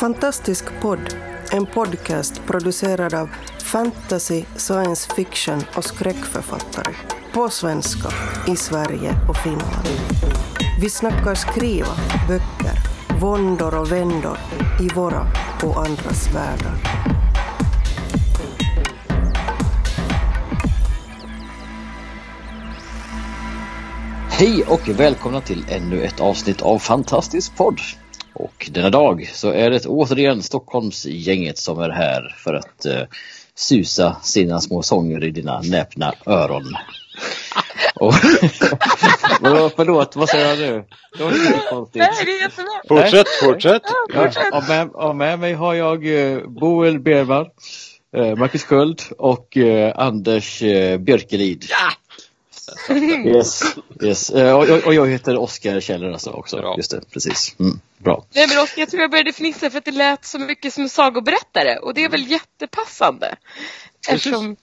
Fantastisk podd, en podcast producerad av fantasy, science fiction och skräckförfattare. På svenska, i Sverige och Finland. Vi snackar skriva, böcker, våndor och vändor i våra och andras världar. Hej och välkomna till ännu ett avsnitt av Fantastisk podd. Och denna dag så är det återigen Stockholmsgänget som är här för att uh, susa sina små sånger i dina näpna öron. Och, förlåt, vad säger jag nu? Det var inte konstigt. Nej, det är jättebra. Fortsätt, fortsätt. Ja, och, med, och med mig har jag uh, Boel Berman, uh, Marcus Sköld och uh, Anders uh, Björkelid. Ja! Yes, yes. Uh, och, och, och jag heter Oskar Kjeller alltså också. Bra. Just det, precis. Mm, bra. Nej men Oskar, jag tror jag började fnissa för att det lät så mycket som en sagoberättare och det är väl jättepassande. Eftersom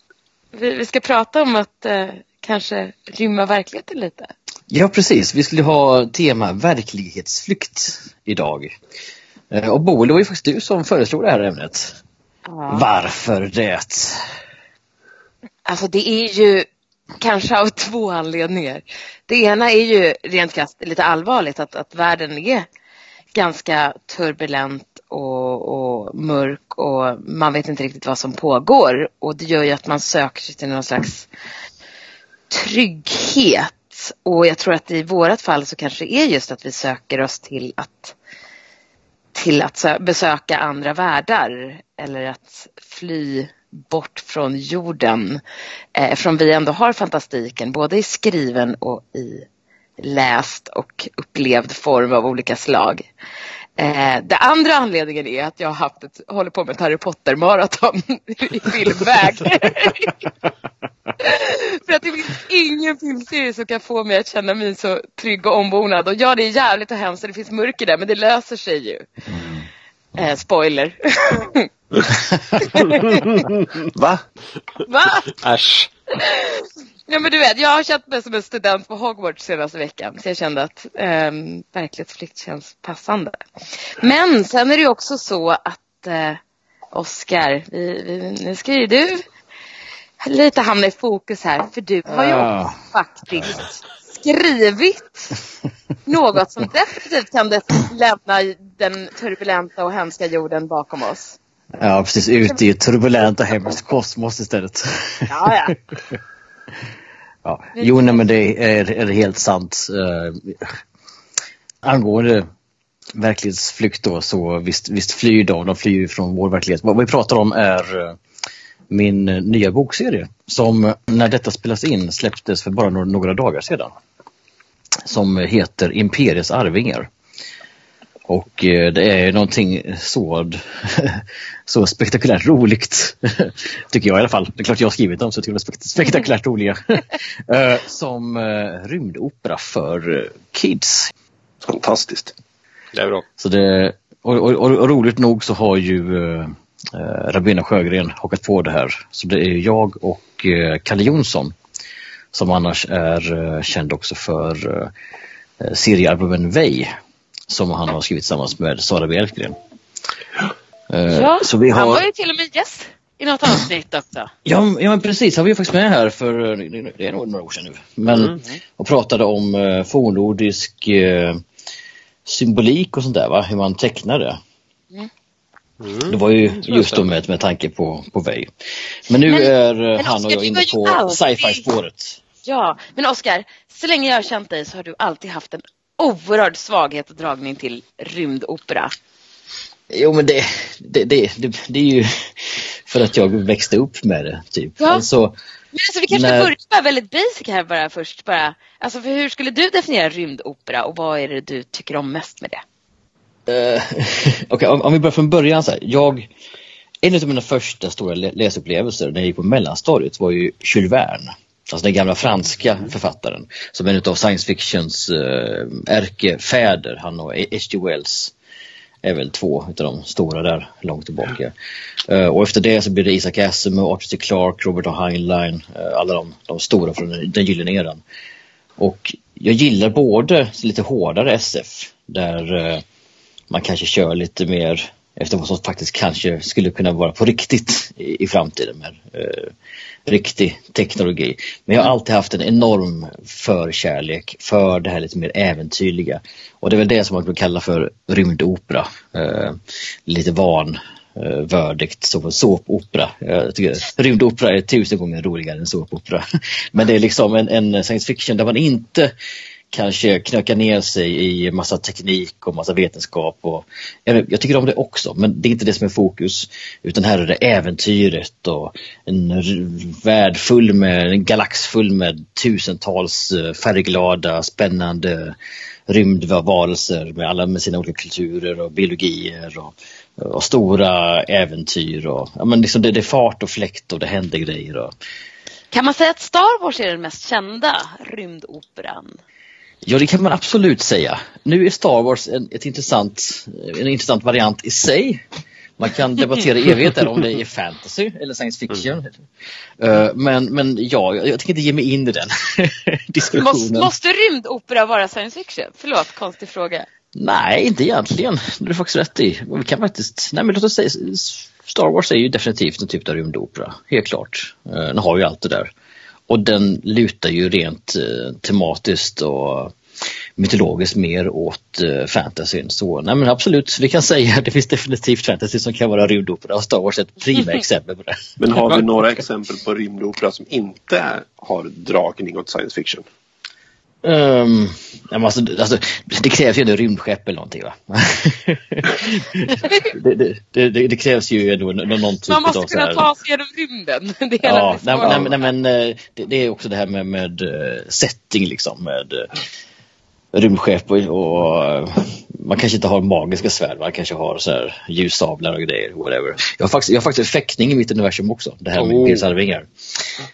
vi, vi ska prata om att eh, kanske rymma verkligheten lite. Ja, precis. Vi skulle ha tema verklighetsflykt idag. Eh, Och Boel, det var ju faktiskt du som föreslog det här ämnet. Varför det? Alltså det är ju kanske av två anledningar. Det ena är ju rent krasst lite allvarligt att, att världen är ganska turbulent och, och mörk och man vet inte riktigt vad som pågår. Och det gör ju att man söker sig till någon slags trygghet. Och jag tror att i vårat fall så kanske det är just att vi söker oss till att till att besöka andra världar. Eller att fly bort från jorden. Eh, eftersom vi ändå har fantastiken både i skriven och i läst och upplevd form av olika slag. Eh, det andra anledningen är att jag har haft ett, håller på med ett Harry Potter-maraton i filmväg. För att det finns ingen filmserie som kan få mig att känna mig så trygg och ombonad. Och ja, det är jävligt och hemskt och det finns mörker där, men det löser sig ju. Mm. Eh, spoiler. Va? Va? Äsch. Ja men du vet, jag har känt mig som en student på Hogwarts senaste veckan. Så jag kände att um, verklighetsflykt känns passande. Men sen är det ju också så att uh, Oskar, vi, vi, nu ska ju du lite hamna i fokus här. För du har ju också faktiskt skrivit något som definitivt kan det- lämna den turbulenta och hemska jorden bakom oss. Ja, precis. Ut i ett turbulent och hemskt kosmos istället. Ja, ja. Ja. Jo, nej, men det är, är helt sant. Uh, angående verklighetsflykt då, så visst, visst flyr de. De flyr från vår verklighet. Vad vi pratar om är eh, min nya bokserie som när detta spelas in släpptes för bara några, några dagar sedan. Som heter Imperiets arvingar. Och eh, det är någonting så, så spektakulärt roligt, tycker jag i alla fall. Det är klart jag har skrivit dem så jag tycker de är spekt- spektakulärt roliga. Eh, Som eh, rymdopera för kids. Fantastiskt. Det är bra. Så det, och, och, och, roligt nog så har ju eh, Rabina Sjögren hakat på det här. Så det är jag och eh, Kalle Jonsson som annars är eh, känd också för eh, seriealbumen Vej som han har skrivit tillsammans med Sara Bjälkgren. Eh, ja så vi Han har, var ju till och med gäst i något avsnitt också. ja, ja men precis, han var ju faktiskt med här för det är nog några år sedan nu. Men, Mm. och pratade om eh, fornnordisk eh, symbolik och sånt där, va? hur man tecknar det. Det var ju just då med, med tanke på, på Vej. Men nu Men- är men han och jag du inne på alltid- sci-fi-spåret. Ja, men Oskar, så länge jag har känt dig så har du alltid haft en oerhörd svaghet och dragning till rymdopera. Jo men det, det, det, det, det är ju för att jag växte upp med det. Typ. Ja. Alltså, Men alltså vi kanske När- ska börja väldigt basic här bara först. Bara. Alltså för hur skulle du definiera rymdopera och vad är det du tycker om mest med det? Eh, Okej, om, om vi börjar från början. Så här, jag, en av mina första stora lä- läsupplevelser när jag gick på mellanstadiet var ju Jules Verne. Alltså den gamla franska författaren. Som är en av science fictions uh, ärkefäder. Han och H.G. Wells är väl två utav de stora där långt tillbaka. Eh, och efter det så blir det Isaac Asimov, Arthur C. Clarke, Robert A. Heinlein. eh, alla de, de stora från den, den gyllene eran. Och jag gillar både lite hårdare SF där eh, man kanske kör lite mer efter vad som faktiskt kanske skulle kunna vara på riktigt i, i framtiden med eh, riktig teknologi. Men jag har alltid haft en enorm förkärlek för det här lite mer äventyrliga. Och det är väl det som man brukar kalla för rymdopera. Eh, lite van eh, som en såpopera. Eh, jag tycker rymdopera är tusen gånger roligare än såpopera. Men det är liksom en, en science fiction där man inte kanske knöka ner sig i massa teknik och massa vetenskap. Och, jag, tycker om det också, men det är inte det som är fokus. Utan här är det äventyret och en värld full med, en galax full med tusentals eh, färgglada, spännande rymdvarelser med alla med sina olika kulturer och biologier och, och stora äventyr. Och, ja, men liksom det, det är fart och fläkt och det händer grejer. Och... Kan man säga att Star Wars är den mest kända rymdoperan? Ja, det kan man absolut säga. Nu är Star Wars en, ett intressant, en intressant variant i sig. Man kan debattera evigheter om det är fantasy eller science fiction. Mm. Uh, men, men ja, jag, jag tänker inte ge mig in i den diskussionen. Måste, måste rymdopera vara science fiction? Förlåt, konstig fråga. Nej, inte egentligen. Du faktiskt rätt i. Vi kan faktiskt, nej men låt oss säga Star Wars är ju definitivt en typ av rymdopera, helt klart. Den har ju allt det där. Och den lutar ju rent uh, tematiskt och mytologiskt mer åt uh, fantasyn. Så nej men absolut, vi kan säga att det finns definitivt fantasy som kan vara rymdopera och Star Wars är ett prima exempel på det. Men har vi några exempel på rymdopera som inte har dragning åt science fiction? Um, alltså, alltså, det krävs ju ändå rymdskepp eller någonting va? det, det, det, det, krävs ju ändå någon typ Man måste av kunna ta sig genom rymden. Det är, ja, nej, nej, nej, men eh, det, är också det här med, med eh, setting liksom. Med rymdskepp och, och, man kanske inte har magiska svärd, man kanske har så här ljussablar och grejer. Whatever. Jag, har faktiskt, jag har faktiskt fäktning i mitt universum också, det här med oh. pilsarvingar.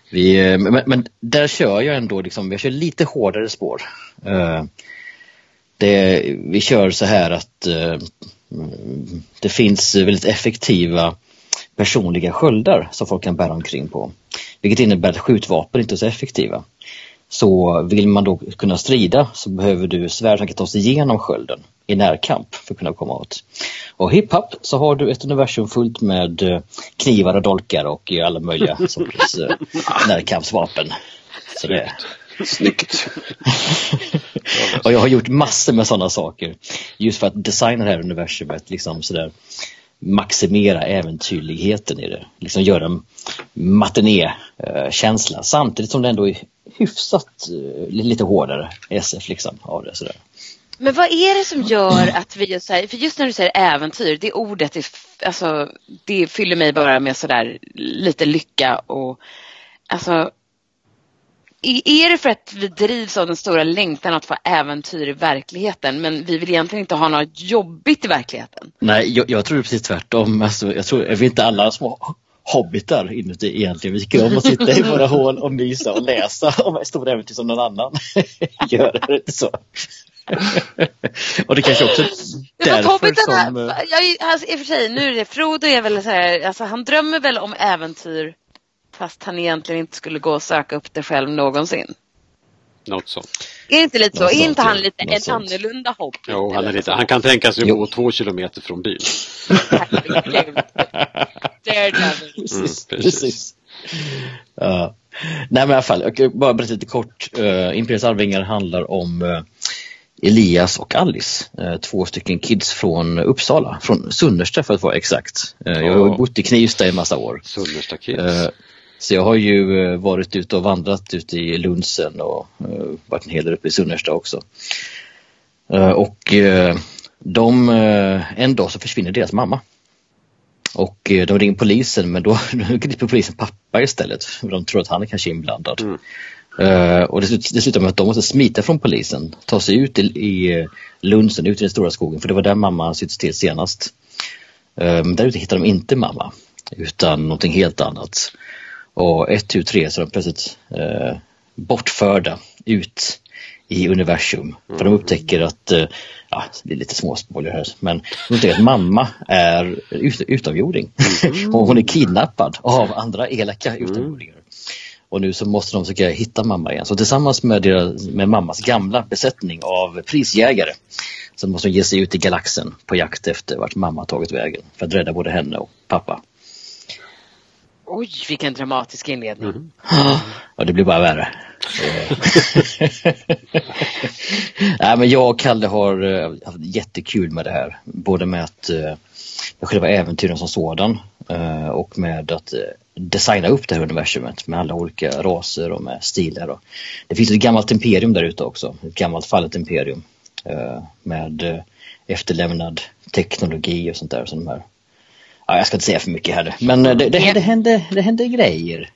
Vi, men, men, där kör jag ändå, liksom, jag kör lite hårdare spår. Uh, det, vi kör så här att uh, det finns väldigt effektiva personliga sköldar som folk kan bära omkring på. Vilket innebär att skjutvapen inte är så effektiva. Så vill man då kunna strida så behöver du svärd som kan ta sig igenom skölden i närkamp för att kunna komma åt. Och hiphop så har du ett universum fullt med eh, knivar och dolkar och alla möjliga sorters eh, närkampsvapen. Så det... Snyggt! och jag har gjort massor med sådana saker just för att designa det här universumet liksom sådär maximera äventyrligheten i det. Liksom göra en matinékänsla samtidigt som det ändå är hyfsat eh, lite hårdare SF liksom av det sådär. Men vad är det som gör att vi så här, för just när du säger äventyr, det ordet, är, alltså, det fyller mig bara med sådär lite lycka och alltså är det för att vi drivs av den stora längtan att få äventyr i verkligheten men vi vill egentligen inte ha något jobbigt i verkligheten? Nej, jag, jag tror precis tvärtom. Alltså, jag tror, vet inte alla små hobbitar inuti egentligen. Vi tycker om att sitta i våra hål och mysa och läsa om stora äventyr som någon annan gör. Det inte så? och det kanske också är därför som... Jag, alltså, I och för sig, nu är det Frodo är väl så här, alltså, han drömmer väl om äventyr fast han egentligen inte skulle gå och söka upp det själv någonsin. Något sånt. Är det inte lite så? Något är inte han lite en sånt. annorlunda hobby? Jo, han, är lite, han kan tänka sig att gå två kilometer från byn. Daredevil. Mm, precis. Uh, nej men i alla fall, jag kan bara berätta lite kort. Uh, Imperiets Arvingar handlar om uh, Elias och Alice, uh, två stycken kids från Uppsala, från Sunnersta för att vara exakt. Jag har bott i Knivsta i massa år. Sunnersta kids. Så jag har ju varit ute och vandrat ute i Lundsen och varit en hel del uppe i Sunnersta också. Och de, en dag så försvinner deras mamma. Och eh, de ringer polisen men då, griper polisen pappa istället. För de tror att han är kanske inblandad. Mm. Uh, och det, det slutar med att de måste smita från polisen, ta sig ut i, i eh, Lundsen, ut i den stora skogen för det var där mamma syntes till senast. Uh, men där ute hittar de inte mamma utan någonting helt annat. Och ett, tu, tre så är de plötsligt uh, bortförda ut i universum. Mm. För de mm. upptäcker att uh, ja, det är lite småspoiler här, men hon säger att mamma är ut, utomjording. Mm. och hon är kidnappad av andra elaka utomjordingar. Och nu så måste de försöka hitta mamma igen. Så tillsammans med, deras, med mammas gamla besättning av prisjägare så måste de ge sig ut i galaxen på jakt efter vart mamma tagit vägen för att rädda både henne och pappa. Oj, vilken dramatisk inledning. Mm. Ja, det blir bara värre. Nej, men jag och Kalle har uh, haft jättekul med det här. Både med att uh, med själva äventyren som sådan uh, och med att designa upp det här universumet med alla olika raser och med stilar. Och det finns ett gammalt imperium där ute också, ett gammalt fallet imperium med efterlämnad teknologi och sånt där. Som de här ja, jag ska inte säga för mycket här men det, det, det, hände, det hände grejer.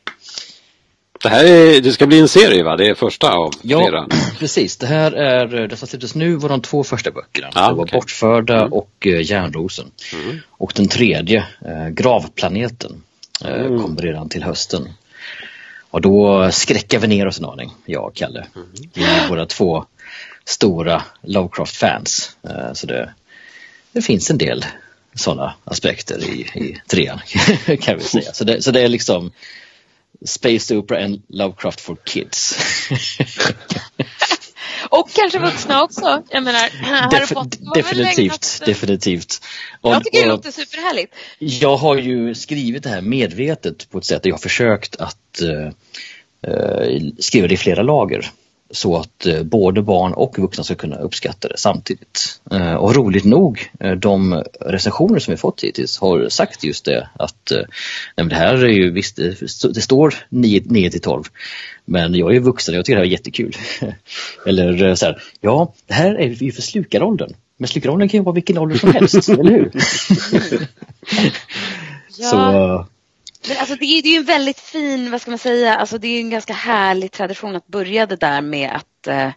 Det här är, det ska bli en serie va? Det är första av ja, flera? precis. Det här är, det som släpptes nu var de två första böckerna. Ah, det var okay. Bortförda mm. och uh, Järnrosen. Mm. Och den tredje, uh, Gravplaneten, uh, mm. kommer redan till hösten. Och då skräcker vi ner oss en aning, jag och Kalle. Mm. Vi är båda två stora Lovecraft-fans. Uh, så det, det finns en del sådana aspekter i, i trean kan vi säga. Så det, så det är liksom Space Opera and Lovecraft for Kids. och kanske vuxna också. Jag menar, Def definitivt, definitivt. Och, jag tycker det låter superhärligt. Jag har ju skrivit det här medvetet på ett sätt. Jag har försökt att uh, uh, skriva det i flera lager så att eh, både barn och vuxna ska kunna uppskatta det samtidigt. Eh, och roligt nog, eh, de recensioner som vi fått hittills har sagt just det att nej, det här är ju visst, det står 9, till 12 men jag är vuxen och jag tycker det här är jättekul. Eller så här, ja det här är ju för slukaråldern. Men slukaråldern kan ju vara vilken ålder som helst, eller hur? ja. Så men alltså det är, det är en väldigt fin, vad ska man säga, alltså det är en ganska härlig tradition att börja det där med att, eh,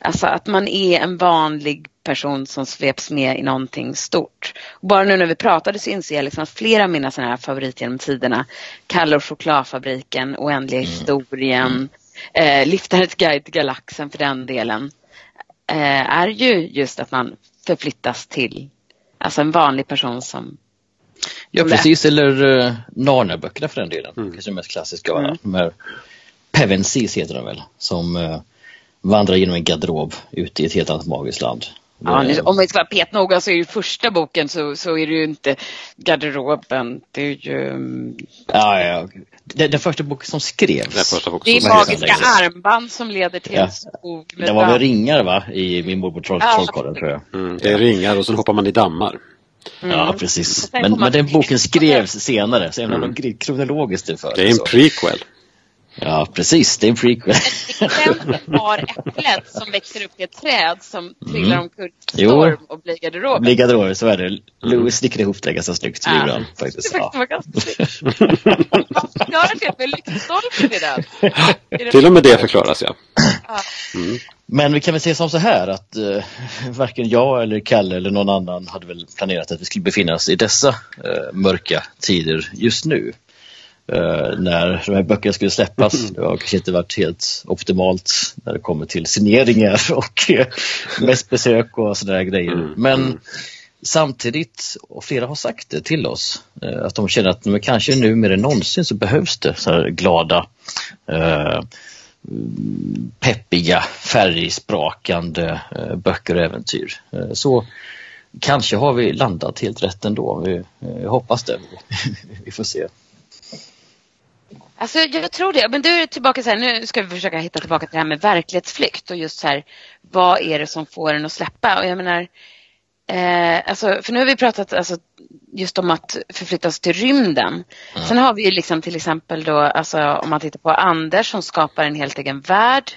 alltså att man är en vanlig person som sveps med i någonting stort. bara nu när vi pratade så inser jag liksom att flera av mina sådana här favoriter genom tiderna, Kalle och chokladfabriken, Oändliga mm. historien, mm. eh, Liftarens guide till galaxen för den delen, eh, är ju just att man förflyttas till alltså en vanlig person som Ja precis, eller uh, Narnia-böckerna för den delen. Mm. Kanske de mest klassiska. Mm. De här Pevensies heter de väl. Som uh, vandrar genom en garderob ute i ett helt annat magiskt land. Ja, nu, om vi ska vara petnoga så är ju första boken så, så är det ju inte garderoben. Det är ju... Mm, ja, ja. Den, den första boken som skrevs. Boken det är magiska armband som leder till ja. skog. Det var väl ringar va? I min morbror troll, ja. Trollkarlen tror jag. Mm, det är ringar och sen hoppar man i dammar. Mm. Ja, precis. Men, men den boken skrevs senare, så även om mm. kronologiskt är för. Det är en prequel. Ja, precis. Det är en prequel. Vem har äpplet som växer upp i ett träd som trillar mm. omkull storm och blir garderoben? Blir garderoben, så är det. Mm. Louis sticker ihop det ganska snyggt. Ja. Det han faktiskt. Det var ganska snyggt. Förklarar det med lyktstolpen i den? Till och med det förklaras, ja. Mm. Men vi kan väl säga som så här att eh, varken jag eller Kalle eller någon annan hade väl planerat att vi skulle befinna oss i dessa eh, mörka tider just nu. Eh, när de här böckerna skulle släppas. Mm. Det har kanske inte varit helt optimalt när det kommer till signeringar och eh, mässbesök och sådana grejer. Mm. Men mm. samtidigt, och flera har sagt det till oss, eh, att de känner att men kanske nu mer än någonsin så behövs det så här glada eh, peppiga, färgsprakande eh, böcker och äventyr. Eh, så kanske har vi landat helt rätt ändå. Vi, eh, jag hoppas det. vi får se. Alltså jag tror det. Men du är tillbaka så här, nu ska vi försöka hitta tillbaka till det här med verklighetsflykt och just så här, vad är det som får en att släppa? Och jag menar, eh, alltså, för nu har vi pratat alltså, just om att förflyttas till rymden. Mm. Sen har vi ju liksom till exempel då, alltså om man tittar på Anders som skapar en helt egen värld.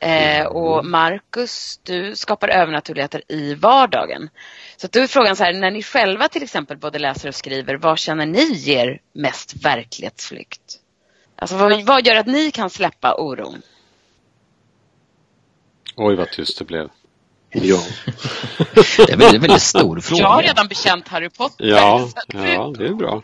Eh, mm. och Marcus, du skapar övernaturligheter i vardagen. Så då är frågan så här, när ni själva till exempel både läser och skriver, vad känner ni ger mest verklighetsflykt? Alltså vad, vad gör att ni kan släppa oron? Oj vad tyst det blev. Ja. det är en väldigt, väldigt stor fråga. Jag har redan bekänt Harry Potter. Ja, ja det är bra.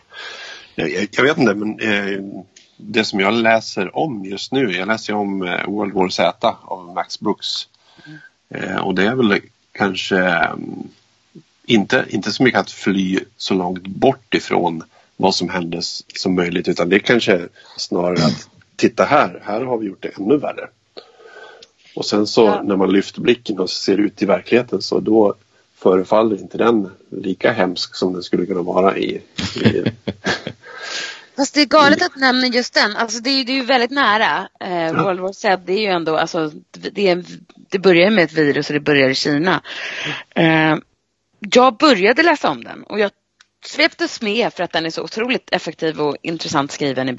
Jag, jag vet inte, men eh, det som jag läser om just nu, jag läser om eh, World War Z av Max Brooks. Eh, och det är väl kanske um, inte, inte så mycket att fly så långt bort ifrån vad som hände som möjligt utan det är kanske snarare att titta här, här har vi gjort det ännu värre. Och sen så Ja. när man lyfter blicken och ser ut i verkligheten så då förefaller inte den lika hemsk som den skulle kunna vara i, i Fast det är galet att nämna just den. Alltså det är det är ju väldigt nära. Eh, World War Z, det är ju ändå, alltså, det, är, det börjar med ett virus och det börjar i Kina. Eh, jag började läsa om den och jag sveptes med för att den är så otroligt effektiv och intressant skriven i,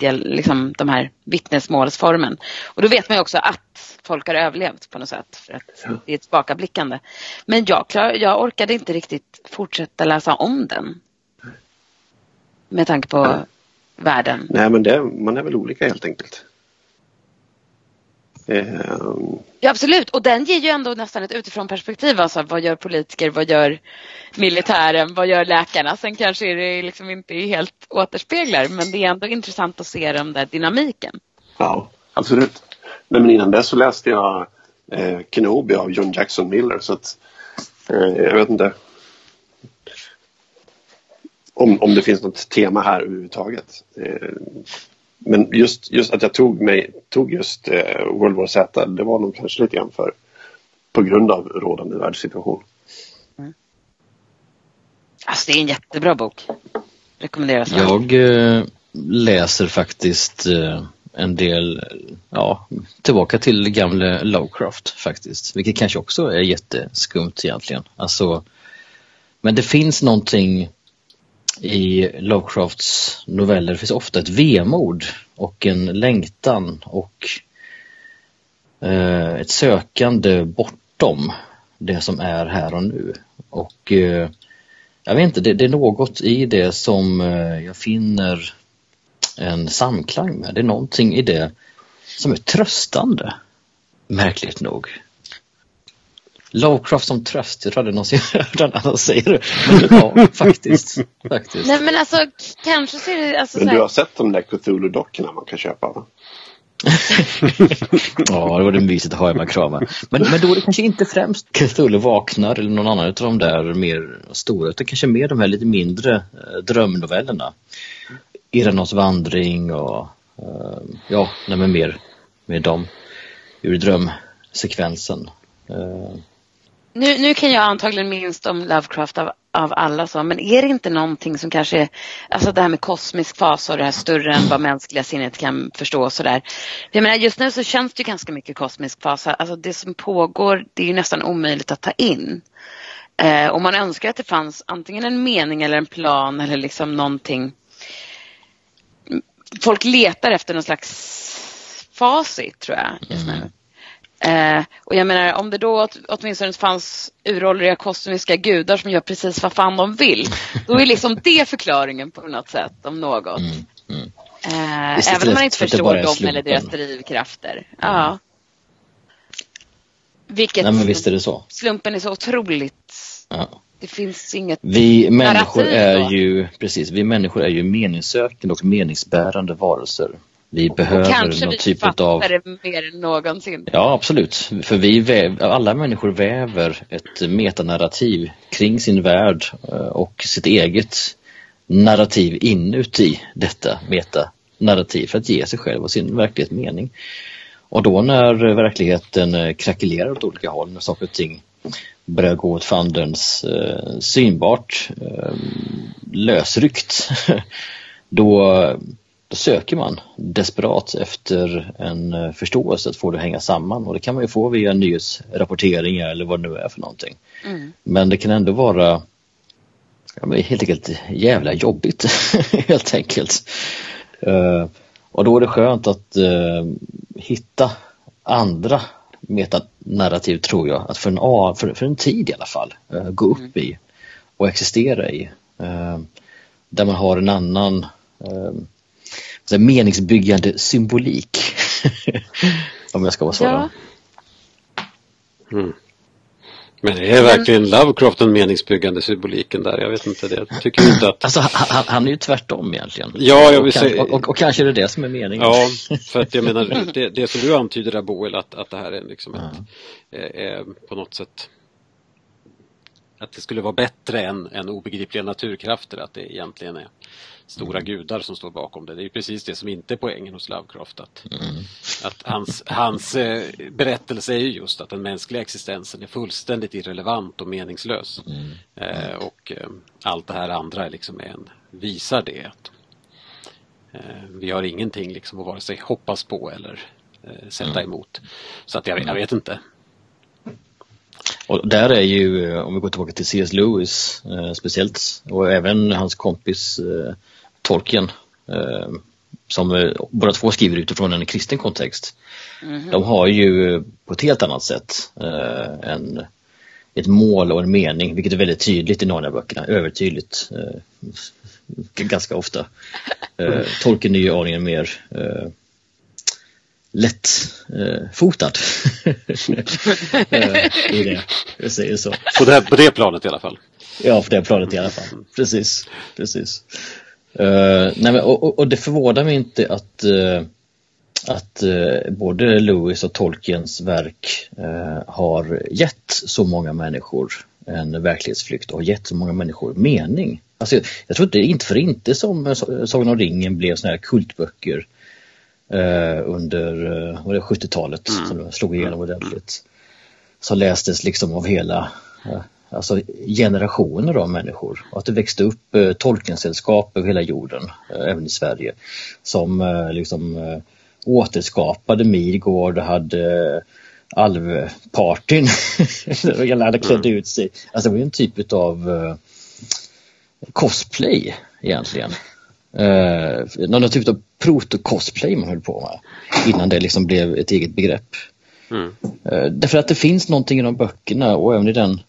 i liksom, de här vittnesmålsformen. Och då vet man ju också att folk har överlevt på något sätt. För att det är ett tillbakablickande. Men jag, klar, jag orkade inte riktigt fortsätta läsa om den. Med tanke på världen. Nej men det, man är väl olika helt enkelt. Eh, Ja absolut och den ger ju ändå nästan ett utifrån perspektiv. Alltså, vad gör politiker, vad gör militären, vad gör läkarna? Sen kanske är det liksom inte helt återspeglar men det är ändå intressant att se den där dynamiken. ja, absolut. Nej, men innan dess så läste jag eh, Kenobi av John Jackson Miller så att eh, jag vet inte om, om det finns något tema här överhuvudtaget. Eh, men just, just att jag tog, mig, tog just eh, World War Z det var nog kanske lite grann för på grund av rådande världssituation. Alltså det är en jättebra bok. Rekommenderas. Jag eh, läser faktiskt eh, en del, ja, tillbaka till gamle Lovecraft faktiskt. Vilket kanske också är jätteskumt egentligen. Alltså, men det finns någonting i Lovecrafts noveller, finns ofta ett vemod och en längtan och eh, ett sökande bortom det som är här och nu. Och eh, jag vet inte, det, det är något i det som eh, jag finner en samklang med. Det är någonting i det som är tröstande. Märkligt nog. Lovecraft som tröst, jag tror aldrig någonsin hört någon annan säga det. Ja, faktiskt. faktiskt. Nej men alltså kanske så är det alltså, Men så du har sett de där Cthulhu-dockorna man kan köpa va? Ja, det var det mysigt att ha hemma krama. Men, men då är det kanske inte främst Cthulhu vaknar eller någon annan av de där mer stora utan kanske mer de här lite mindre eh, drömnovellerna. Iranos vandring och eh, ja, nej men mer med dem ur drömsekvensen. Eh, nu, nu kan jag antagligen minst om Lovecraft av, av alla så, men är det inte någonting som kanske är, alltså det här med kosmisk fas och det här större än vad mänskliga sinnet kan förstå och sådär. Jag menar just nu så känns det ju ganska mycket kosmisk fas, alltså det som pågår det är ju nästan omöjligt att ta in. Eh, och man önskar att det fanns antingen en mening eller en plan eller liksom någonting. Folk letar efter någon slags facit tror jag just nu. Eh, och jag menar om det då åt, åtminstone fanns uråldriga kosmiska gudar som gör precis vad fan de vill. Då är liksom det förklaringen på något sätt om något. mm, mm. Eh, Visst, även om man inte förstår dem slumpen. eller deras drivkrafter. Ja. Vilket Nej men visst är det så. slumpen är så otroligt. Ja. Det finns inget. Vi människor är då? ju, precis, vi människor är ju meningssökande och meningsbärande varelser. Vi behöver kanske någon vi typ av det mer än någonsin. Ja, absolut. För vi väv, alla människor väver ett metanarrativ kring sin värld eh, och sitt eget narrativ inuti detta metanarrativ för att ge sig själv och sin verklighet mening. Och då när verkligheten eh, krackelerar åt olika håll, när saker och ting börjar gå åt fandens eh, synbart eh, lösryckt, då, då söker man desperat efter en eh, förståelse att få det att hänga samman och det kan man ju få via nyhetsrapporteringar eller vad det nu är för någonting. Mm. Men det kan ändå vara ja, men helt enkelt jävla jobbigt helt enkelt. Eh, och då är det skönt att eh, hitta andra metanarrativ tror jag, att för en, a- för, för en tid i alla fall eh, gå upp i och existera i. Där man har en annan så här meningsbyggande symbolik. Om jag ska vara så. Ja. då. Men det är verkligen Lovecraft den meningsbyggande symboliken där? Jag vet inte det. Jag tycker inte att... Alltså han, han- är ju tvärtom egentligen. Ja, jag vill säga- och, och, och kanske är det det som är meningen. Ja, för att jag menar det, det som du antyder där Boel att, att det här är liksom ett, är, är på något sätt att det skulle vara bättre än, än obegripliga naturkrafter, att det egentligen är stora mm. gudar som står bakom det. Det är precis det som inte är poängen hos Lovecraft. Att, mm. att hans, hans eh, berättelse är ju just att den mänskliga existensen är fullständigt irrelevant och meningslös. Mm. Eh, och eh, allt det här andra liksom en, visar det. Att, eh, vi har ingenting liksom att vare sig hoppas på eller eh, sätta mm. emot. Så att jag, jag vet inte. Och där är ju, om vi går tillbaka till C.S. Lewis eh, speciellt och även hans kompis eh, Tolkien eh, som eh, båda två skriver utifrån en kristen kontext. Mm. De har ju på ett helt annat sätt eh, en, ett mål och en mening, vilket är väldigt tydligt i Narnia-böckerna, övertydligt. Eh, ganska ofta. Eh, Tolkien är ju aningen mer eh, lättfotad. Eh, jag säger så. På det, på det planet i alla fall? Ja, på det planet i alla fall. Precis, precis. Uh, nej, men, och, och, det förvånar mig inte att, uh, att uh, både Lewis och Tolkiens verk har gett så många människor en verklighetsflykt och gett så många människor mening. Alltså, jag, jag tror inte är inte för inte som Sagan om ringen blev såna här kultböcker under 70-talet mm. som slog igenom ordentligt. Som lästes liksom av hela alltså generationer av människor. Och att det växte upp eh, tolkningssällskap över hela jorden, eh, även i Sverige, som eh, liksom eh, återskapade Midgård och hade eh, alvpartyn. Alla hade klätt mm. ut sig. Alltså det var en typ av eh, cosplay egentligen. Eh, någon typ av proto-cosplay man höll på med innan det liksom blev ett eget begrepp. Mm. Eh, därför att det finns någonting i de böckerna och även i den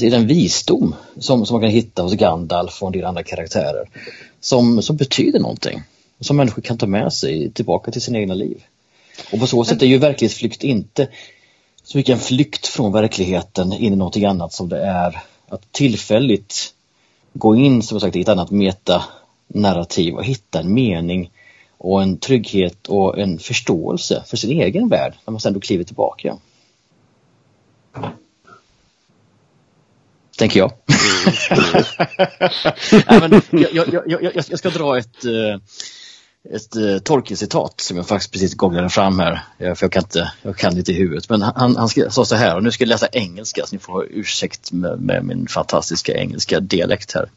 i den visdom som, som man kan hitta hos Gandalf och en del andra karaktärer som, som betyder någonting. Som människor kan ta med sig tillbaka till sina egna liv. Och på så sätt är ju verklighetsflykt inte så mycket en flykt från verkligheten in i någonting annat som det är att tillfälligt gå in som sagt i ett annat metanarrativ och hitta en mening och en trygghet och en förståelse för sin egen värld när man sen då kliver tillbaka tänker jag. Mm. men jag, jag, jag, jag, ska dra ett, eh, ett eh, Tolkien-citat som jag faktiskt precis googlade fram här. Eh, för jag kan inte, jag kan inte i huvudet. Men han, han sa så här, och nu ska jag läsa engelska så ni får ursäkt med, med min fantastiska engelska dialekt här.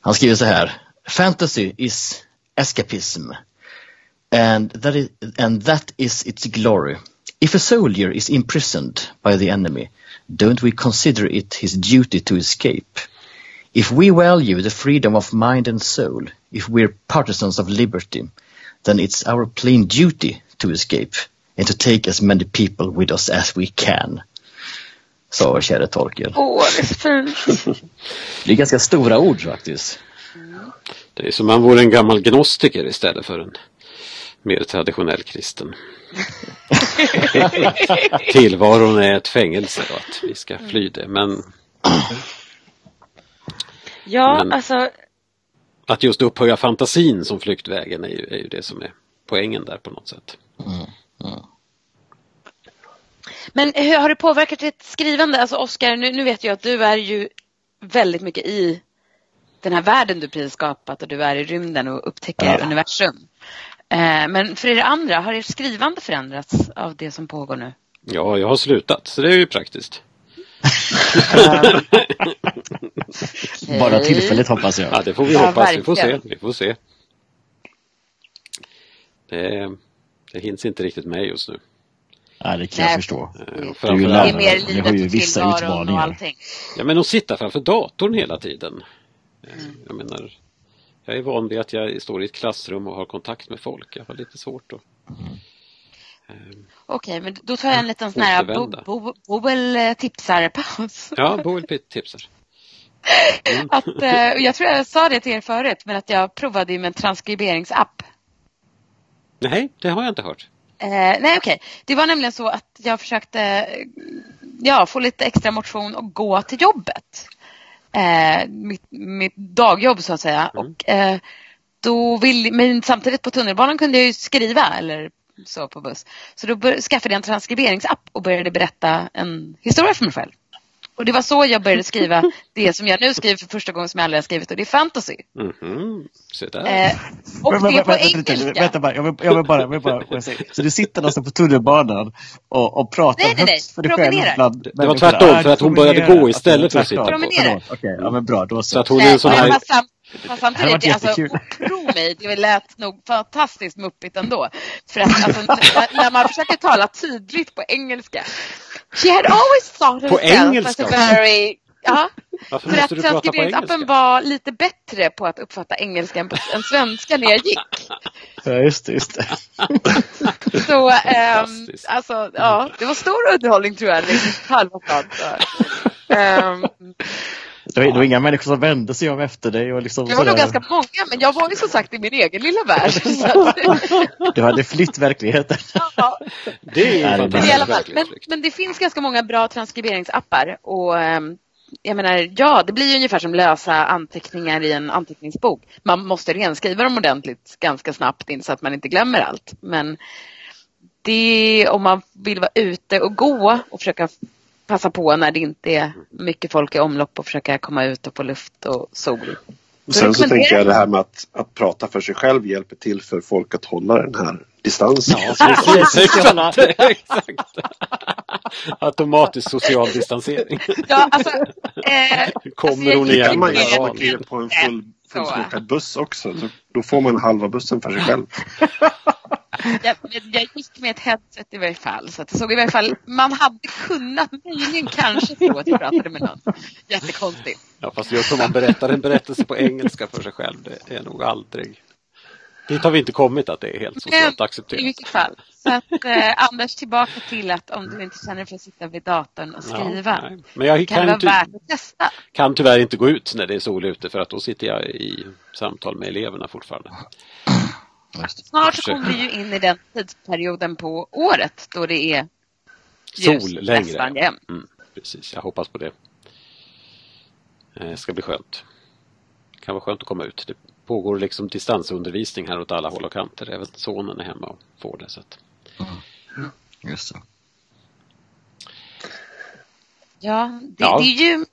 Han skriver så här. Fantasy is escapism and that is, and that is its glory. If a soldier is imprisoned by the enemy don't we consider it his duty to escape? If we value the freedom of mind and soul, if we're partisans of liberty, then it's our plain duty to escape and to take as many people with us as we can. Sa käre Tolkien. Åh, det är fint. Det är ganska stora ord faktiskt. Det är som om man vore en gammal gnostiker istället för en mer traditionell kristen. Tillvaron är ett fängelse och att vi ska fly det. Men, ja, men alltså. Att just upphöja fantasin som flyktvägen är ju, är ju det som är poängen där på något sätt. Mm, mm. Men hur har det påverkat ditt skrivande? Alltså Oskar, nu, nu vet jag att du är ju väldigt mycket i den här världen du precis skapat och du är i rymden och upptäcker ja. universum. Eh, men för er andra, har ert skrivande förändrats av det som pågår nu? Ja, jag har slutat, så det är ju praktiskt. Bara tillfälligt hoppas jag. Ja, det får vi ja, hoppas. Verkligen. Vi får se. Vi får se. Det, det hinns inte riktigt med just nu. Nej, det kan jag förstå. Eh, det är mer livet har ju vissa utmaningar. och allting. Ja, men att sitta framför datorn hela tiden. Mm. Jag menar, jag är van vid att jag står i ett klassrum och har kontakt med folk. Jag har lite svårt att mm. Okej, men då tar jag en liten sån här bo, bo, Boel eh, tipsar-paus. Ja, Boel tipsar. Mm. att, eh, jag tror jag sa det till er förut, men att jag provade med en transkriberingsapp. Nej, det har jag inte hört. Eh, nej, okej. Okay. Det var nämligen så att jag försökte ja, få lite extra motion och gå till jobbet eh, mitt, mitt, dagjobb så att säga. Mm. Och, eh, då vill, men samtidigt på tunnelbanan kunde jag ju skriva eller så på buss. Så då bör, skaffade jag en transkriberingsapp och började berätta en historia för mig själv. Och det var så jag började skriva det som jag nu skriver för första gången som jag aldrig har skrivit och det är fantasy. Se där. Eh, och Men- det är på vänta lite, engelska. Vänta bara, jag vill, jag vill bara, jag vill bara. Så du sitter alltså på tunnelbanan och, och pratar Nej, nej, nej. högt för dig själv bland Det var tvärtom, för att hon började gå istället för att tvärtom. sitta på. Promenerar. Förlåt, Okej, ja men bra. Då så. Så att hon är en sån här... Det här samtidigt, var alltså, tro mig, det lät nog fantastiskt muppigt ändå. För att alltså, när, när man försöker tala tydligt på engelska. She had always thought På herself engelska as a very... Ja, Varför för att transkriberingsappen var lite bättre på att uppfatta engelska än, svenska när jag gick. Ja, just det. Just det. Så, Fantastiskt. alltså, ja, det var stor underhållning tror jag, liksom, halva dagen. Så, ehm, Det var, det var inga människor som vände sig om efter dig. Och liksom det var nog ganska många, men jag var ju som sagt i min egen lilla värld. Du hade flytt verkligheten. ja. Det är det är Men, i alla fall, men, men det finns ganska många bra transkriberingsappar och ehm, jag menar, ja, det blir ju ungefär som lösa anteckningar i en anteckningsbok. Man måste renskriva dem ordentligt ganska snabbt in så att man inte glömmer allt. Men det, om man vill vara ute och gå och försöka passa på när det inte är mycket folk i omlopp och försöka komma ut och få luft och sol. Och sen så tänker jag det här med att, att prata för sig själv hjälper till för folk att hålla den här distansen. Ja, precis. Exakt. exakt. Automatisk social distansering. Ja, alltså, eh, Kommer Alltså, hon gick Det igen? kan man göra man på en full, fullsmockad buss också. Så då får man halva bussen för sig själv. jag, jag gick med ett headset i varje fall. Så att det såg i varje fall, man hade kunnat möjligen kanske tro att jag pratade med någon. Jättekonstigt. Ja, fast just om man berättar en berättelse på engelska för sig själv, det är nog aldrig... Dit har vi inte kommit att det är helt socialt I accepterat. vilket fall. Så att eh, Anders tillbaka till att om du inte känner för att sitta vid datorn och skriva. Ja. Men jag kan kan, ty- kan tyvärr inte gå ut när det är sol ute för att då sitter jag i samtal med eleverna fortfarande. Snart så kommer vi ju in i den tidsperioden på året då det är ljus Sol längre. nästan jämt. Mm, precis, jag hoppas på det. Det ska bli skönt. Det kan vara skönt att komma ut. Det pågår liksom distansundervisning här åt alla håll och kanter. Även sonen är hemma och får det. Så att... Just det. Ja, det, Ja. det är ju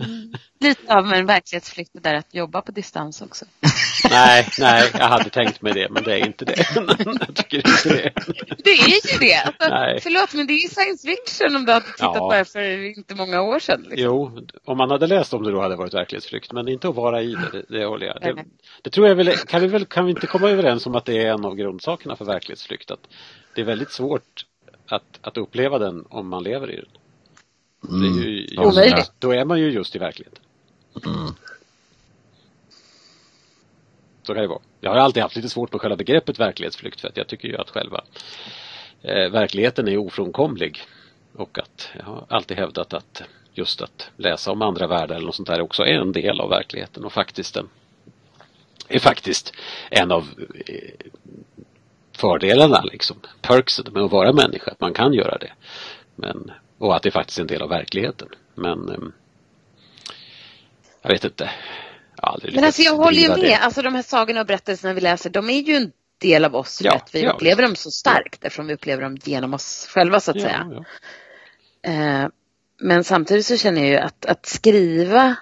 mm, lite av en verklighetsflykt det där att jobba på distans också. Nej, nej, jag hade tänkt mig det, men det är inte det. jag tycker inte det. Det är ju det! Alltså, Nej. förlåt, men det är ju science fiction om du hade tittat Ja. på det för inte många år sedan. Liksom. Jo, om man hade läst om det då hade det varit verklighetsflykt, men inte att vara i det, det, det håller jag. Det, det tror jag väl, kan vi väl, kan vi inte komma överens om att det är en av grundsakerna för verklighetsflykt? Att det är väldigt svårt att, att uppleva den om man lever i den. Det är ju då är man ju just i verkligheten. Så kan det vara. Jag har alltid haft lite svårt med själva begreppet verklighetsflykt för att jag tycker ju att själva eh, verkligheten är ofrånkomlig. Och att jag har alltid hävdat att just att läsa om andra världar eller något sånt där också är en del av verkligheten och faktiskt en, är faktiskt en av eh, fördelarna liksom, perksen med att vara människa, att man kan göra det. Men, och att det är faktiskt en del av verkligheten. Men eh, jag vet inte. Aldrig Men alltså jag håller ju med. det. alltså de här sagorna och berättelserna vi läser, de är ju en del av oss. för Ja, att vi ja, upplever dem så starkt eftersom vi upplever dem genom oss själva så att Ja, säga. ja. Eh, men samtidigt så känner jag ju att, att skriva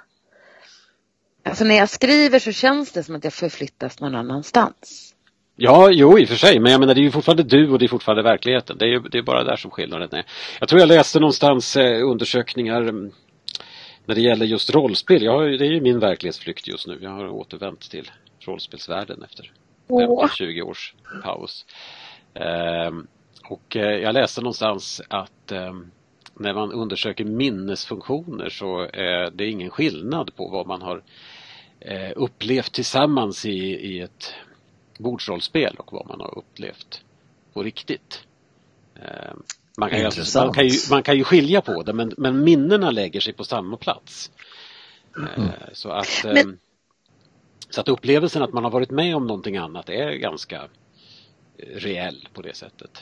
Alltså när jag skriver så känns det som att jag förflyttas någon annanstans. Ja, jo i och för sig, men jag menar det är ju fortfarande du och det är fortfarande verkligheten. Det är ju det är bara där som skillnaden är. Jag tror jag läste någonstans eh, undersökningar mm, när det gäller just rollspel. Jag har, det är ju min verklighetsflykt just nu. Jag har återvänt till rollspelsvärlden efter Åh. 15-20 års paus. Ehm, och eh, jag läste någonstans att ehm, när man undersöker minnesfunktioner så är det ingen skillnad på vad man har eh, upplevt tillsammans i, i ett bordsrollspel och vad man har upplevt på riktigt. Ehm, Man kan, ju, man, kan ju, man kan ju skilja på det men, men minnena lägger sig på samma plats. Eh, Så, att, Men- ehm, så att upplevelsen att man har varit med om någonting annat är ganska eh, reell på det sättet.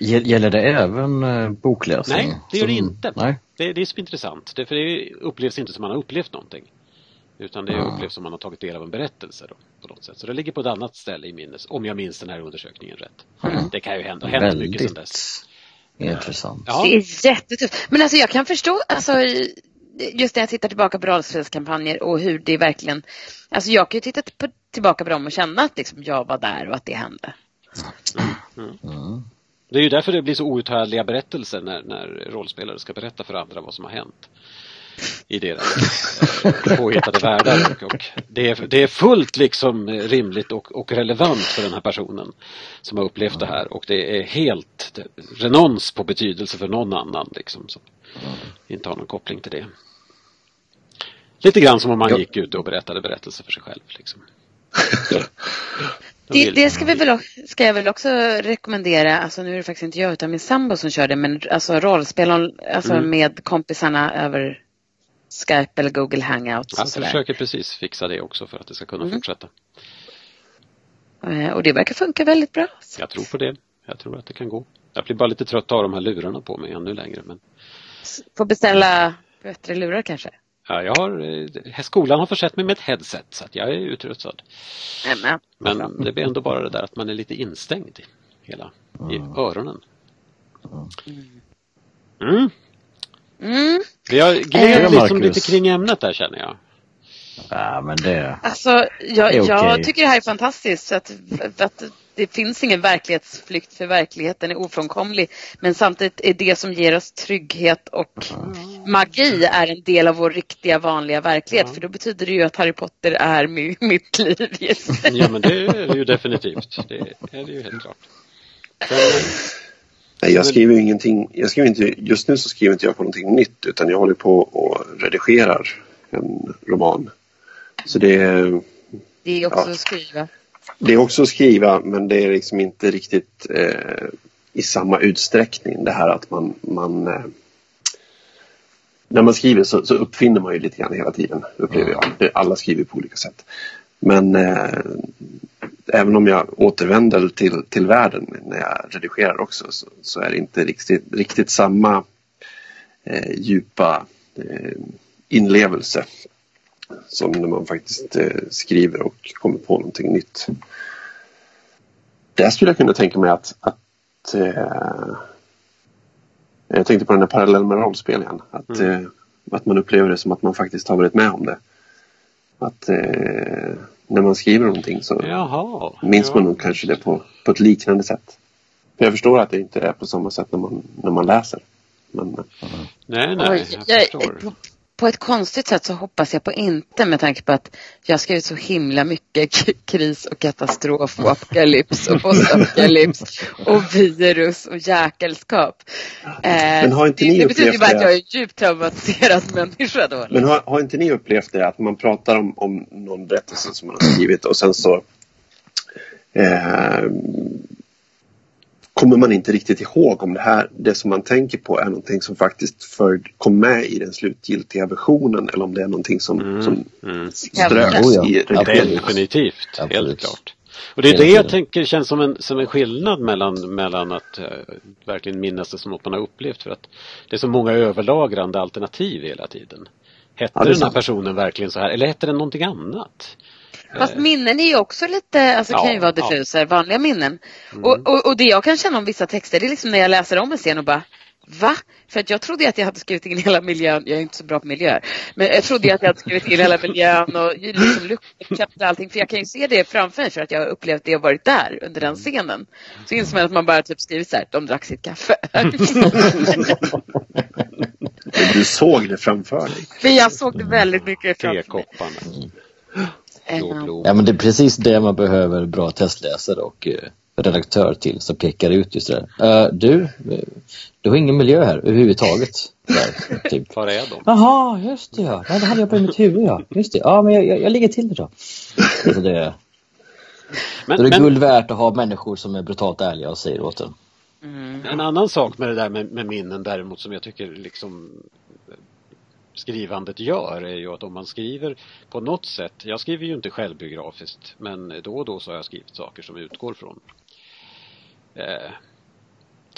Gäll- Gäller det även eh, bokläsning? Nej, det gör det Som- inte. Nej. Det, det är så intressant. Det, för det upplevs inte som man har upplevt någonting. Utan det Ah. upplevs som man har tagit del av en berättelse då, på något sätt. Så det ligger på ett annat ställe i minnes, om jag minns den här undersökningen rätt. Det kan ju hända, hänt mycket sedan dess. Väldigt Intressant. Ja. Det är jättetufft. Men alltså jag kan förstå, alltså, just när jag tittar tillbaka på rollspelskampanjer och hur det verkligen, alltså jag kan ju titta på, tillbaka på dem och känna att liksom jag var där och att det hände. Mm. Det är ju därför det blir så outhärdliga berättelser när, när rollspelare ska berätta för andra vad som har hänt i deras eh, påhittade världar. Och, och det, är, det är fullt liksom rimligt och, och relevant för den här personen som har upplevt det här och det är helt renons på betydelse för någon annan liksom som inte har någon koppling till det. Lite grann som om man gick ut och berättade berättelser för sig själv. Liksom. De Det, det ska, vi väl, ska jag väl också rekommendera, alltså nu är det faktiskt inte jag utan min sambo som kör det, men alltså rollspel alltså Mm. med kompisarna över Skype eller Google Hangouts och Jag sådär. försöker precis fixa det också för att det ska kunna Mm. fortsätta. Eh, Och det verkar funka väldigt bra. Jag tror på det. Jag tror att det kan gå. Jag blir bara lite trött av de här lurarna på mig ännu längre. Men Får beställa bättre lurar kanske. ja, jag har, eh, skolan har försett mig med ett headset så att jag är utrustad. Nämen. Men det blir ändå bara det där att man är lite instängd i hela i öronen. Mm. Mm. Eh, gled liksom lite kring ämnet där känner jag. Ja, men det... Alltså, jag, är jag tycker det här är fantastiskt. Så att, att det finns ingen verklighetsflykt för verkligheten är ofrånkomlig. Men samtidigt är det som ger oss trygghet och magi är en del av vår riktiga vanliga verklighet. För då betyder det ju att Harry Potter är mi, mitt liv just nu. Ja men det är det ju definitivt. Det är det ju helt klart. Eh, Nej, jag skriver ingenting. Jag skriver inte, just nu så skriver inte jag på någonting nytt utan jag håller på och redigerar en roman. Så det är, Det är också Ja. att skriva. det är också att skriva men det är liksom inte riktigt eh, i samma utsträckning det här att man, man eh, när man skriver så, så uppfinner man ju lite grann hela tiden upplever jag. Alla skriver på olika sätt. Men eh, även om jag återvänder till, till världen när jag redigerar också så, så är det inte riktigt, riktigt samma eh, djupa eh, inlevelse som när man faktiskt eh, skriver och kommer på någonting nytt. Där skulle jag kunna tänka mig att, att eh, jag tänkte på den här parallellen med rollspel igen. Att, eh, att man upplever det som att man faktiskt har varit med om det. Att eh, när man skriver någonting så jaha. minns ja. man nog kanske det på, på ett liknande sätt. För jag förstår att det inte är på samma sätt när man, när man läser. Men eh, Nej, nej, jag, jag, förstår. På, ett konstigt sätt så hoppas jag på inte med tanke på att jag har skrivit så himla mycket kris och katastrof och apokalyps och postapokalyps och virus och jäkelskap. Eh, Men har inte ni det betyder upplevt bara att jag är en djupt traumatiserad människa då. Men har, har inte ni upplevt det att man pratar om, om någon berättelse som man har skrivit och sen så eh, kommer man inte riktigt ihåg om det här, det som man tänker på är någonting som faktiskt för, kom med i den slutgiltiga versionen eller om det är någonting som, Mm, som mm. ströks Oh ja, i redigeringen. Definitivt, helt Absolut. klart. Och det är det jag tänker känns som en, som en skillnad mellan, mellan att eh, verkligen minnas det som något man har upplevt. För att det är så många överlagrande alternativ hela tiden. Hette Ja, den här sant. personen verkligen så här eller hette den någonting annat? Fast minnen är ju också lite, alltså kan Ja, ju vara ja. diffuser, vanliga minnen. Mm. Och, och, och det jag kan känna om vissa texter, det är liksom när jag läser om en scen och bara Va? För att jag trodde att jag hade skrivit in hela miljön, jag är inte så bra på miljöer, men jag trodde att jag hade skrivit in hela miljön och liksom luktat allting. För jag kan ju se det framför mig för att jag har upplevt det och varit där under den scenen. Så inser man att man bara typ skrivit så här, de drack sitt kaffe. Du såg det framför dig. Men jag såg det väldigt mycket framför mig. Tekopparna. Ja, men det är precis det man behöver bra testläsare och eh, redaktör till som pekar ut just det där. Eh, du, eh, du har ingen miljö här överhuvudtaget. Där, typ. Var är de? Jaha, just det ja. Nej, det hade jag på mitt huvud ja. Just det. Ja, men jag, jag, jag ligger till det då. Alltså det, Men, då är det men guld värt att ha människor som är brutalt ärliga och säger åt en. Mm. en annan sak med det där med, med minnen däremot som jag tycker liksom skrivandet gör är ju att om man skriver på något sätt, jag skriver ju inte självbiografiskt men då och då så har jag skrivit saker som utgår från eh,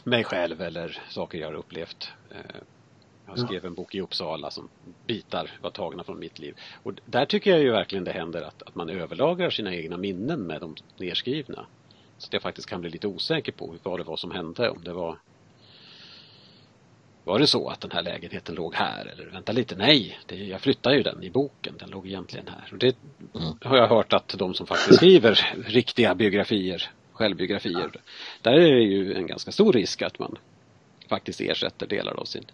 mig själv eller saker jag har upplevt. Eh, jag skrev en bok i Uppsala som bitar var tagna från mitt liv. Och där tycker jag ju verkligen det händer att, att man överlagrar sina egna minnen med de nedskrivna. Så att jag faktiskt kan bli lite osäker på vad det var som hände. Om det var var det så att den här lägenheten låg här? Eller vänta lite, nej, det, jag flyttade ju den i boken, den låg egentligen här. Och det Mm. har jag hört att de som faktiskt skriver riktiga biografier, självbiografier, där är det ju en ganska stor risk att man faktiskt ersätter delar av sin,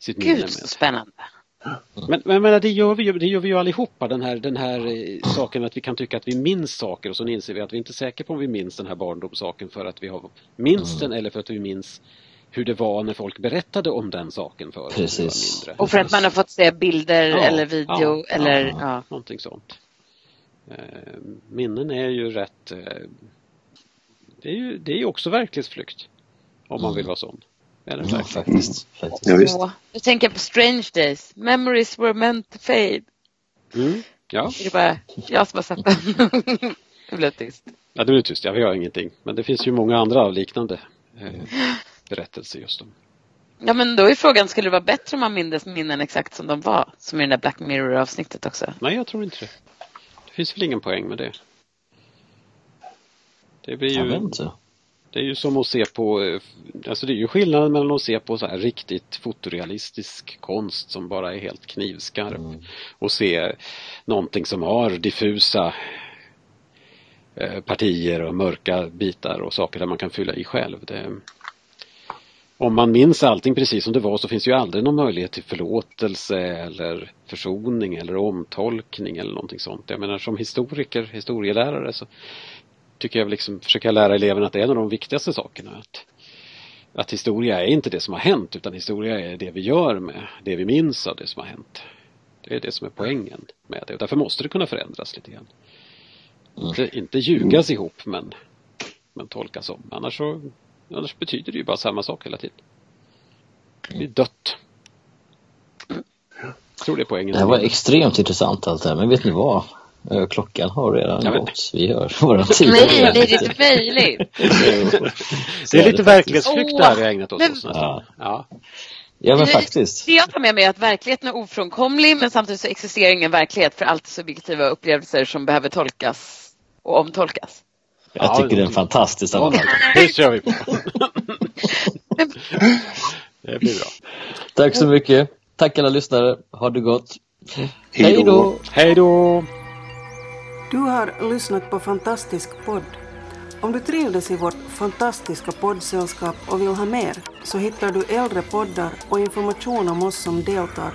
sitt minne Gud med. så spännande. Men, men, men det, gör vi ju, det gör vi ju allihopa, den här, den här eh, saken att vi kan tycka att vi minns saker och så inser vi att vi inte är säkra på om vi minns den här barndomssaken för att vi har minns den eller för att vi minns hur det var när folk berättade om den saken för oss vi Precis. mindre. Och för att man har fått se bilder Ja, eller video ja, eller ja. ja. Någonting sånt. Eh, minnen är ju rätt... Eh, det är ju det är också verklighetsflykt. Om man vill vara sån. Är det Ja, faktiskt. faktiskt. Ja, visst. Jag tänker på Strange Days. Memories were meant to fade. Mm. Ja, Det är bara jag som har sett den. det blev tyst. ja, det blir tyst. Jag har ingenting. Men det finns ju många andra liknande berättelser just om. Ja men då är frågan, skulle det vara bättre om man mindes minnen exakt som de var? Som i det där Black Mirror avsnittet också. Nej, jag tror inte det. Det finns väl ingen poäng med det. Det blir Jag ju, inte. det är ju som att se på, eh, alltså det är ju skillnaden mellan att se på så här riktigt fotorealistisk konst som bara är helt knivskarp Mm. och se någonting som har diffusa eh, partier och mörka bitar och saker där man kan fylla i själv. Det, om man minns allting precis som det var så finns ju aldrig någon möjlighet till förlåtelse eller försoning eller omtolkning eller någonting sånt. Jag menar som historiker, historielärare så tycker jag liksom, försöka lära eleverna att det är en av de viktigaste sakerna. Att, att historia är inte det som har hänt utan historia är det vi gör med det vi minns av det som har hänt. Det är det som är poängen med det och därför måste det kunna förändras lite grann. Inte, inte ljugas ihop men, men tolkas om. Annars, så, annars betyder det ju bara samma sak hela tiden. Det är dött. Jag tror det är poängen. Det här var extremt intressant allt det här, men vet ni vad? Eh, Klockan har redan vet. gått. Vi hör våra tid. Nej, det är inte möjligt. Det är lite verklighetsflykt det här vi har ägnat oss åt nästan. Ja. Ja, men faktiskt. Det jag tar med mig är att verkligheten är ofrånkomlig men samtidigt så existerar ingen verklighet för allt subjektiva upplevelser som behöver tolkas och omtolkas. Jag Ja, tycker det är en det- fantastisk Ja, sammanhang. det kör vi på. Det blir bra. Tack så mycket. Tack alla lyssnare. Ha det gott. Hej då! Hej då! Du har lyssnat på Fantastisk podd. Om du trivdes i vårt fantastiska poddsällskap och vill ha mer så hittar du äldre poddar och information om oss som deltar